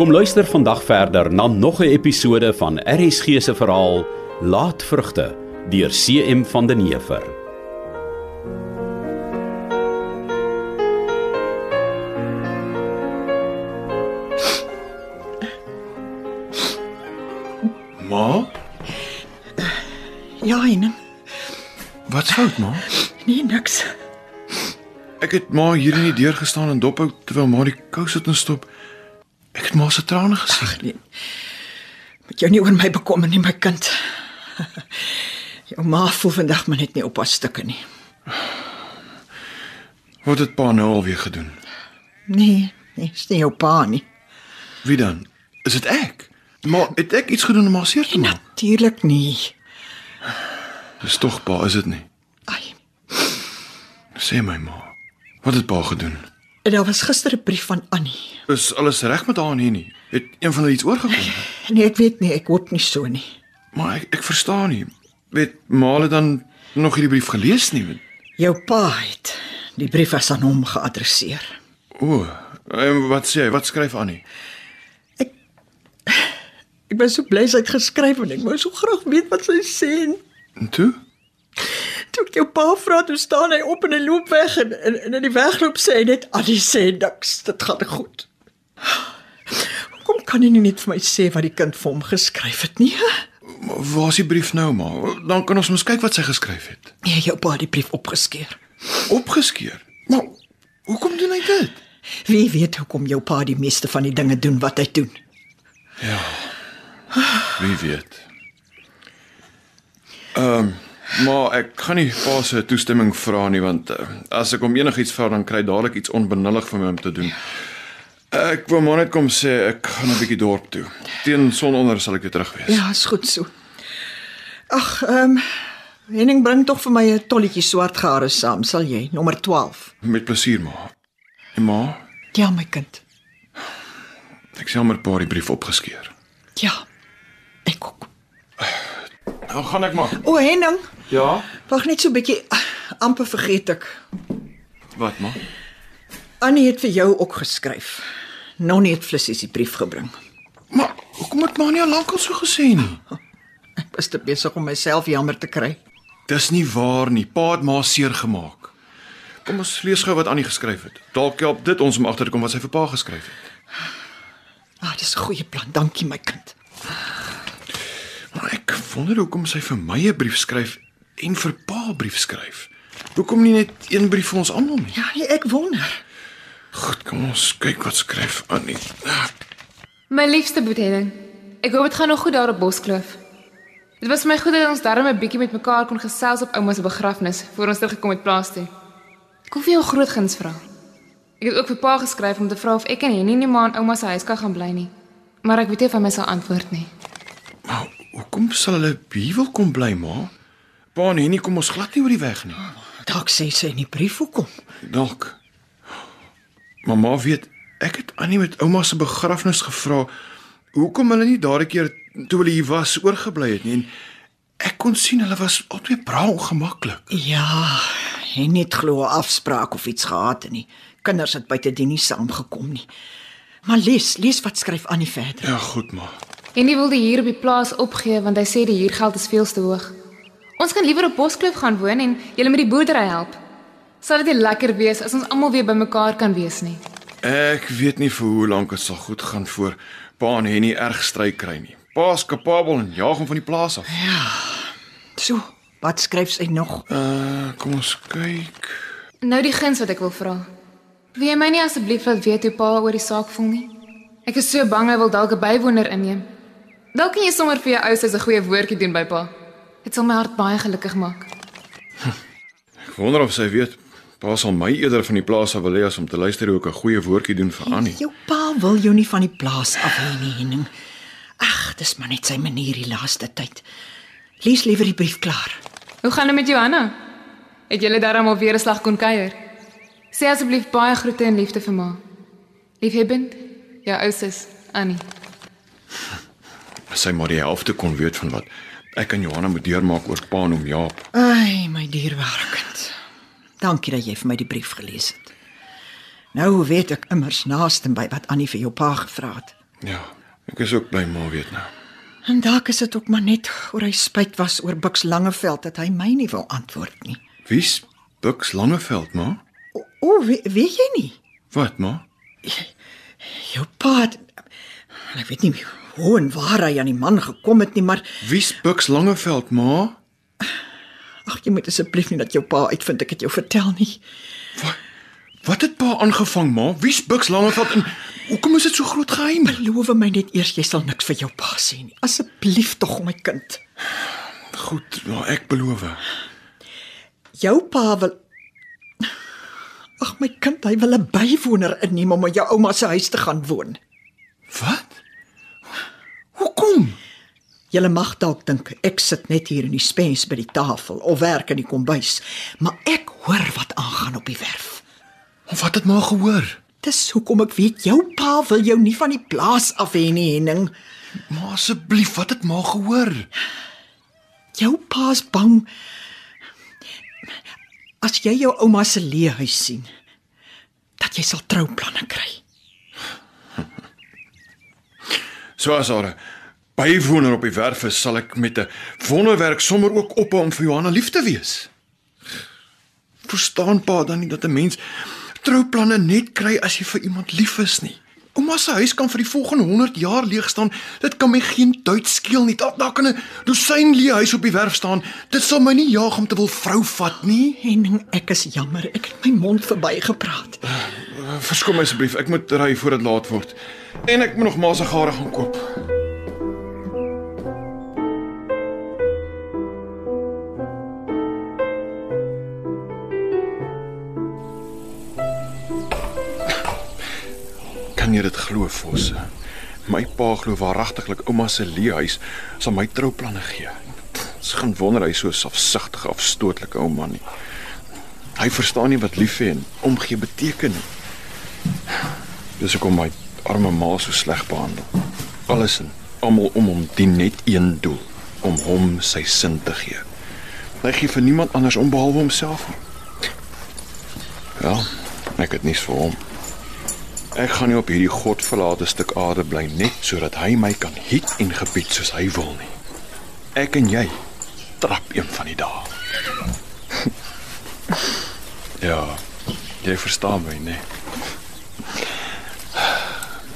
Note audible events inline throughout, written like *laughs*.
Kom luister vandag verder na nog 'n episode van RSG se verhaal Laatvrugte deur CM van den Heever. Ma, Ja, en wat's fout, ma? nee niks. Ek het ma hier in die deur gestaan en dophou terwyl ma die kous het instop. Het ma se trane gesien. Nee. Moet jou nie oor my bekommer nie, my kind. *laughs* Jou ma voel vandag maar net nie op haar stukke nie. Wat het pa nou alweer gedoen? Nee, nee, is nie jou pa nie. Wie dan? Is dit ek? Ma, het ek iets gedoen om haar seer te maak? Natuurlik nie. Dis tog pa, is dit nie? Ai, Sê my ma. Wat het pa gedoen? Daar was gister 'n brief van Annie. Is alles reg met haar nie? Het een van hulle iets oorgekom? *laughs* Nee, ek weet nie, ek hoop nie so nie. maar ek ek verstaan nie. Weet ma het dan nog hierdie brief gelees nie? Jou pa het die brief as aan hom geadresseer. O, en wat sê hy? Wat skryf Annie? Ek was so bly sy het geskryf en ek wou so graag weet wat sy sê. En En toe? Toe ek jou pa vra, toe staan hy op en hy loop weg en en, en in die wegloop sê hy net Annie sê niks, dit gaan goed. Hoekom kan hy nie net vir my sê wat die kind vir hom geskryf het nie? Maar Waar is die brief nou, ma? Dan kan ons mos kyk wat sy geskryf het. Nee, jou pa het die brief opgeskeur. Opgeskeur. Maar hoekom doen hy dit? Wie weet hoekom jou pa die meeste van die dinge doen wat hy doen. Wie weet. Ehm, um, maar ek gaan nie pa se toestemming vra nie want uh, as ek hom enigiets vra dan kry dadelik iets onbenullig vir my om te doen. Ek wou maar net kom sê ek gaan 'n bietjie dorp toe. Teen sononder sal ek weer terug wees. Ja, is goed so. Ag, ehm um, Henning bring tog vir my 'n tolletjie swart gare saam, sal jy? Nommer 12. Met plesier, ma. En ma, Ja, my kind. ek sê maar 'n paar die brief opgeskeur. Ja. Ek ook. Nou gaan ek maar. O, Henning, Ja. wag net so 'n bietjie. Ah, amper vergeet ek. Wat, ma? Annie het vir jou ook geskryf. Nonnie het Flissie se brief gebring. Maar hoekom het ma nie al lank al so gesê nie? Ek was te besig om myself jammer te kry. Dis nie waar nie. Pa het ma seer gemaak. Kom ons lees gou wat Annie geskryf het. Dalk help dit ons om agter te kom wat sy vir pa geskryf het. Ah, dis 'n goeie plan. Dankie my kind. Maar ek wonder hoekom sy vir my 'n brief skryf en vir pa 'n brief skryf. Hoekom nie net een brief vir ons almal nie? Ja, nee, ek wonder. Goed, kom ons kyk wat skryf Annie. My liefste boethedding. Ek hoop dit gaan nog goed daar op Boskloof. Dit was my goed dat ons darm 'n bietjie met mekaar kon gesels op ouma se begrafnis voor ons teruggekom het plaas toe. Ek vir jou 'n groot guns vra. Ek het ook vir pa geskryf om te vra of ek en Henny nie maar in ouma se huis kan gaan bly nie. Maar ek weet nie of hy my sal antwoord nie. Maar hoekom sal hulle hier wil kom bly, ma? Pa en Henny kom ons glad nie oor die weg nie. Dalk sê sy in die brief hoekom. Dalk. Mamma weet, ek het Annie met ouma se begrafnis gevra hoekom hulle nie daardie keer toe hulle hier was oorgebly het nie. En ek kon sien hulle was albei bra ongemaklik. Ja, en net glo afspraak of iets gehad en die kinders het buite die nie saamgekom nie. Maar lees, lees wat skryf Annie verder. Ja, goed ma. Henny wil die huur op die plaas opgee want hy sê die huurgeld is veel te hoog. Ons kan liewer op Boskloof gaan woon en julle met die boerdery help. Sal dit lekker wees as ons almal weer bymekaar kan wees nie? Ek weet nie vir hoe lank dit sal goed gaan voor pa en Henny erg stry kry nie. Pa's kapabel en jaag hom van die plaas af. So, wat skryf sy nog? Uh, kom ons kyk. Nou die guns wat ek wil vra. Wil jy my nie asseblief laat weet hoe pa oor die saak voel nie? Ek is so bang hy wil dalk 'n bywoner inneem. Dalk kan jy sommer vir jou ouers 'n goeie woordjie doen by pa. Dit sal my hart baie gelukkig maak. Ek wonder of sy weet pa sal my eerder van die plaas af wil hê as om te luister hoe ek 'n goeie woordjie doen vir Annie. Jou pa wil jou nie van die plaas af hê nie, Henning. Ag, dis maar net sy manier die laaste tyd. Lees liewer die brief klaar. Hoe gaan dit met Johanna? Het julle darm al weer 'n slag kon kuier? Sê asseblief baie groete en liefde vir ma. Liefhebbend, jou ou sus Annie. As sy maar die helfte kon weet van wat ek en Johanna moet deurmaak oor pa en hom Jaap. Ai, my dierbare kind. Dankie dat jy vir my die brief gelees het. Nou weet ek immers naaste by wat Annie vir jou pa gevra het. Ja, ek is ook bly ma weet nou. En dalk is dit ook maar net oor hy spyt was oor Bux Langeveld dat hy my nie wou antwoord nie. Wie's Bux Langeveld, ma? O, o weet, weet jy nie? Wat, ma? Jou pa het, ek weet nie hoe en waar hy aan die man gekom het nie, maar Wie's Bux Langeveld, ma? ag jy moet asseblief nie dat jou pa uitvind ek het jou vertel nie. Wat? Wat het pa aangevang, ma? Wie's Bux Langeveld en hoekom is dit so groot geheim? Beloof my net eers jy sal niks vir jou pa sê nie. Asseblief tog my kind. Goed, ja, ek beloof. Jou pa wil Ag my kind, hy wil 'n bywoner inneem om in jou ouma se huis te gaan woon. Wat? Hoekom? Julle mag dalk dink ek sit net hier in die spens by die tafel of werk in die kombuis, maar ek hoor wat aangaan op die werf. Wat het ma gehoor? Dis hoekom ek weet jou pa wil jou nie van die plaas af hê nie, Henning. Ma asseblief, wat het ma gehoor? Jou pa's bang as jy jou ouma se leehuis sien dat jy sal trouplanne kry. So as haar bywoner op die werf is, sal ek met 'n wonderwerk sommer ook ophou om vir Johanna lief te wees. Verstaan pa dan nie dat 'n mens trouplanne net kry as jy vir iemand lief is nie. Ouma se huis kan vir die volgende 100 jaar leeg staan. Dit kan my geen tyd skeel nie. Daar daar kan 'n dosyn leehuis op die werf staan. Dit sal my nie jaag om te wil vrou vat nie. Henning, ek is jammer, ek het my mond verbygepraat. Verskoon my asseblief, ek moet ry voor dit laat word. En ek moet nog maar se gare gaan koop. Kan jy dit glo, Fosse? My pa glo waaragtiglik ouma se leehuis sal my trouplanne gee. Dis geen wonder hy so selfsugtige afstootlike ou man nie. Hy verstaan nie wat lief hê en omgee beteken nie. Dis hoekom my arme ma so sleg behandel. Alles en almal om hom dien net een doel, om hom sy sin te gee. Hy gee vir niemand anders om behalwe homself nie. Ja, ek het niks vir hom. Ek gaan nie op hierdie godverlate stuk aarde bly net sodat hy my kan hiet en gebied soos hy wil nie. Ek en jy trap een van die dae. *laughs* ja, jy verstaan my, nee.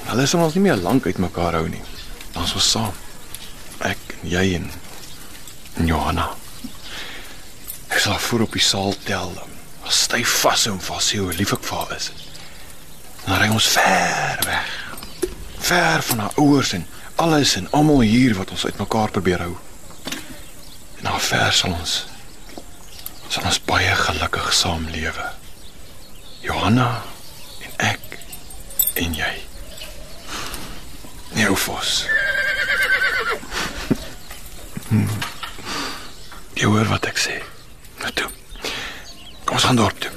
Hulle sal ons nie meer lank uit mekaar hou nie. Is ons saam. Ek en jy en, Johanna. Ek sal haar voor op die saal tel. Styf vas en vas sê hoe lief ek vir haar is. Dan ry ons ver weg. Ver van haar ouers en alles en almal hier wat ons uitmekaar probeer hou. En daar ver sal ons sal ons baie gelukkig saam lewe. Johanna en ek en jy. Nee, Fos. Jy hoor wat ek sê. Nou toe. Kom ons gaan dorp toe.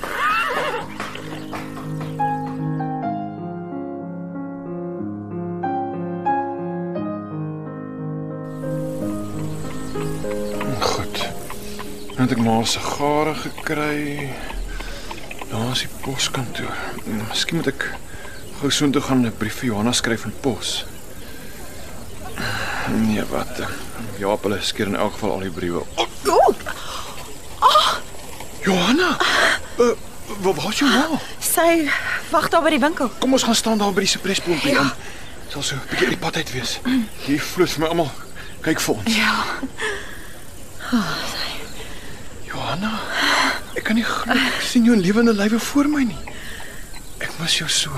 Goed. Nou het ek maar 'n sigare gekry. Daar is die poskantoor. Miskien moet ek gou soontoe gaan 'n brief vir Johanna skryf in pos. Nee, wat? eh, Jaap, hulle skeer in elk geval al die briewe. Oh, Oh, Johanna. Uh, waar was jou ma? sy wag daar by die winkel. Kom ons gaan staan daar by die surprisepompie ja. aan. Sal so 'n bietjie die pad uit wees. Hier flits my almal. Kyk vir ons. Ja. Johanna, ek kan nie glo ek sien jou in lewende lywe voor my nie. Ek mis jou so.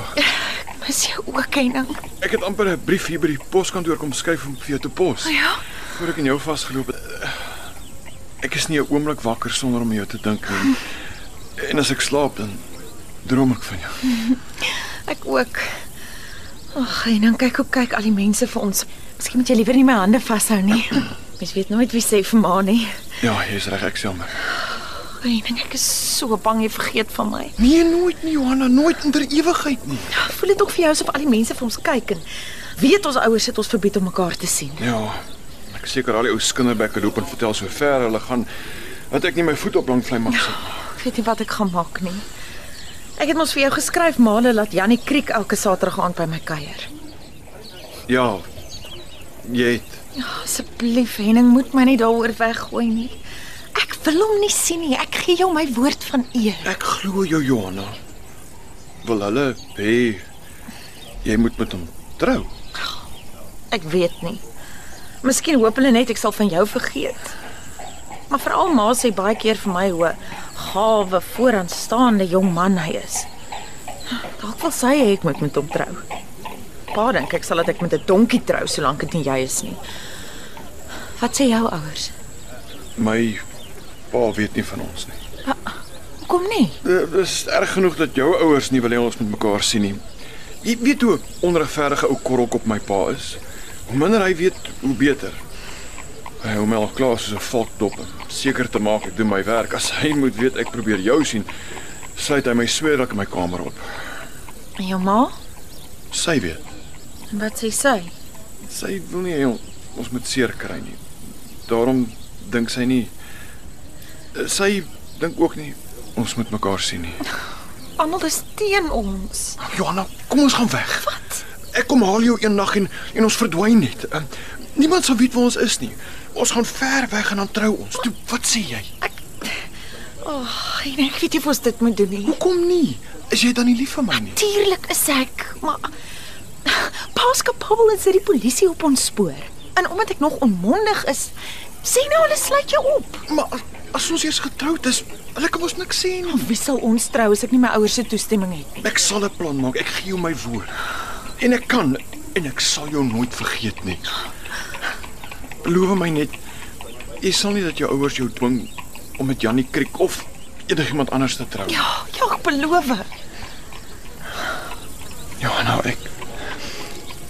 Mis jou ook, Henning. Ek het amper 'n brief hier by die poskantoor kom skryf om vir jou te pos. Ja. Voor ek in jou vasgeloop het. Ek is nie 'n oomblik wakker sonder om jou te dink nie. En as ek slaap dan droom ek van jou. *laughs* Ek ook. Ag, Henning, kyk hoe kyk al die mense vir ons. Miskien moet jy liewer nie my hande vashou nie. *clears throat* Mens weet nooit wie sê vir ma nie. Ja, jy's reg, ek jammer. Henning, ek is so bang jy vergeet van my. Nee, nooit nie Johanna, nooit in der ewigheid nie. Voel dit ook vir jou asof al die mense vir ons kyk en weet ons ouers het ons verbied om mekaar te sien. Ja. Ek seker al die ou skinderbekke loop en vertel so ver hulle gaan dat ek nie my voet op lang vlei mag sit nie. Ek weet nie wat ek gaan maak nie. Ek het mos vir jou geskryf maande laat Jannie Kriek elke Saterdag aand by my kuier. Ja. Jy het Asseblief, Henning, moet my nie daaroor weggooi nie. Ek wil hom nie sien nie. Ek gee jou my woord van eer. Ek glo jou Johanna. Wil hulle hê jy moet met hom trou? Ek weet nie. Miskien hoop hulle net ek sal van jou vergeet. Maar veral ma sê baie keer vir my hoe gawe vooraanstaande jong man hy is. Dalk wil sy hê ek moet met hom trou. Pa dink ek sal dat ek met 'n donkie trou solank dit nie jy is nie. Wat sê jou ouers? My pa weet nie van ons nie. Hoekom nie? Dit is erg genoeg dat jou ouers nie wil hê ons met mekaar sien nie. Jy weet hoe onregverdige ou korrelkop my pa is. Hoe minder hy weet, hoe beter. Hy hou my al klaar soos 'n valkdop om seker te maak ek doen my werk. As hy moet weet ek probeer jou sien, sluit hy my sweerlik in my kamer op. En jou ma? Sy weet. Wat sê sy? Sy wil nie hê on- ons moet seer kry nie. Daarom dink sy nie sy dink ook nie ons moet mekaar sien nie. *laughs* Almal is teen ons. Johanna, kom ons gaan weg. Wat? Ek kom haal jou eendag en en ons verdwyn net. Uh, niemand sal weet waar ons is nie. Ons gaan ver weg en dan trou ons. Toe, wat sê jy? Ag, oh, ek weet nie of ons dit moet doen nie. Hoekom nie? Is jy dan nie lief vir my nie? Tuurlik is ek, maar Pa's kapabel is dit die polisie op ons spoor. En omdat ek nog onmondig is, sê nou hulle sluit jou op. Maar as, ons eers getroud is, hulle kan ons niks sê nie. Wie sal ons trou as ek nie my ouers se toestemming het nie? Ek sal 'n plan maak. Ek gee jou my woord. En ek kan en ek sal jou nooit vergeet nie. Beloof my net jy sal nie dat jou ouers jou dwing om met Jannie Kriek of enigiemand anders te trou. Ja, ja, ek beloof. Johanna, ek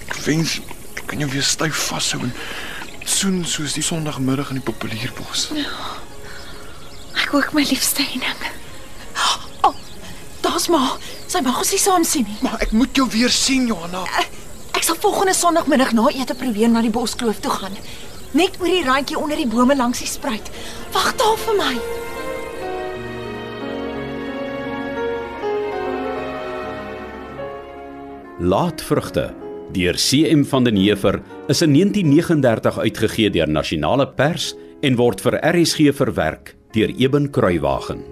ek wens ek kan jou weer styf vashou en soen soos die Sondagmiddag in die populierbos. Ek ook my liefste Henning. Oh, daar's ma. Sy mag ons nie saam sien nie. Maar ek moet jou weer sien, Johanna. Ek sal volgende Sondagmiddag na ete probeer na die boskloof toe gaan. Net oor die randjie onder die bome langs die spruit. Wag daar vir my. Laatvrugte deur CM van den Heever is in 1939 uitgegee deur Nasionale Pers en word vir RSG verwerk deur Eben Kruiwagen.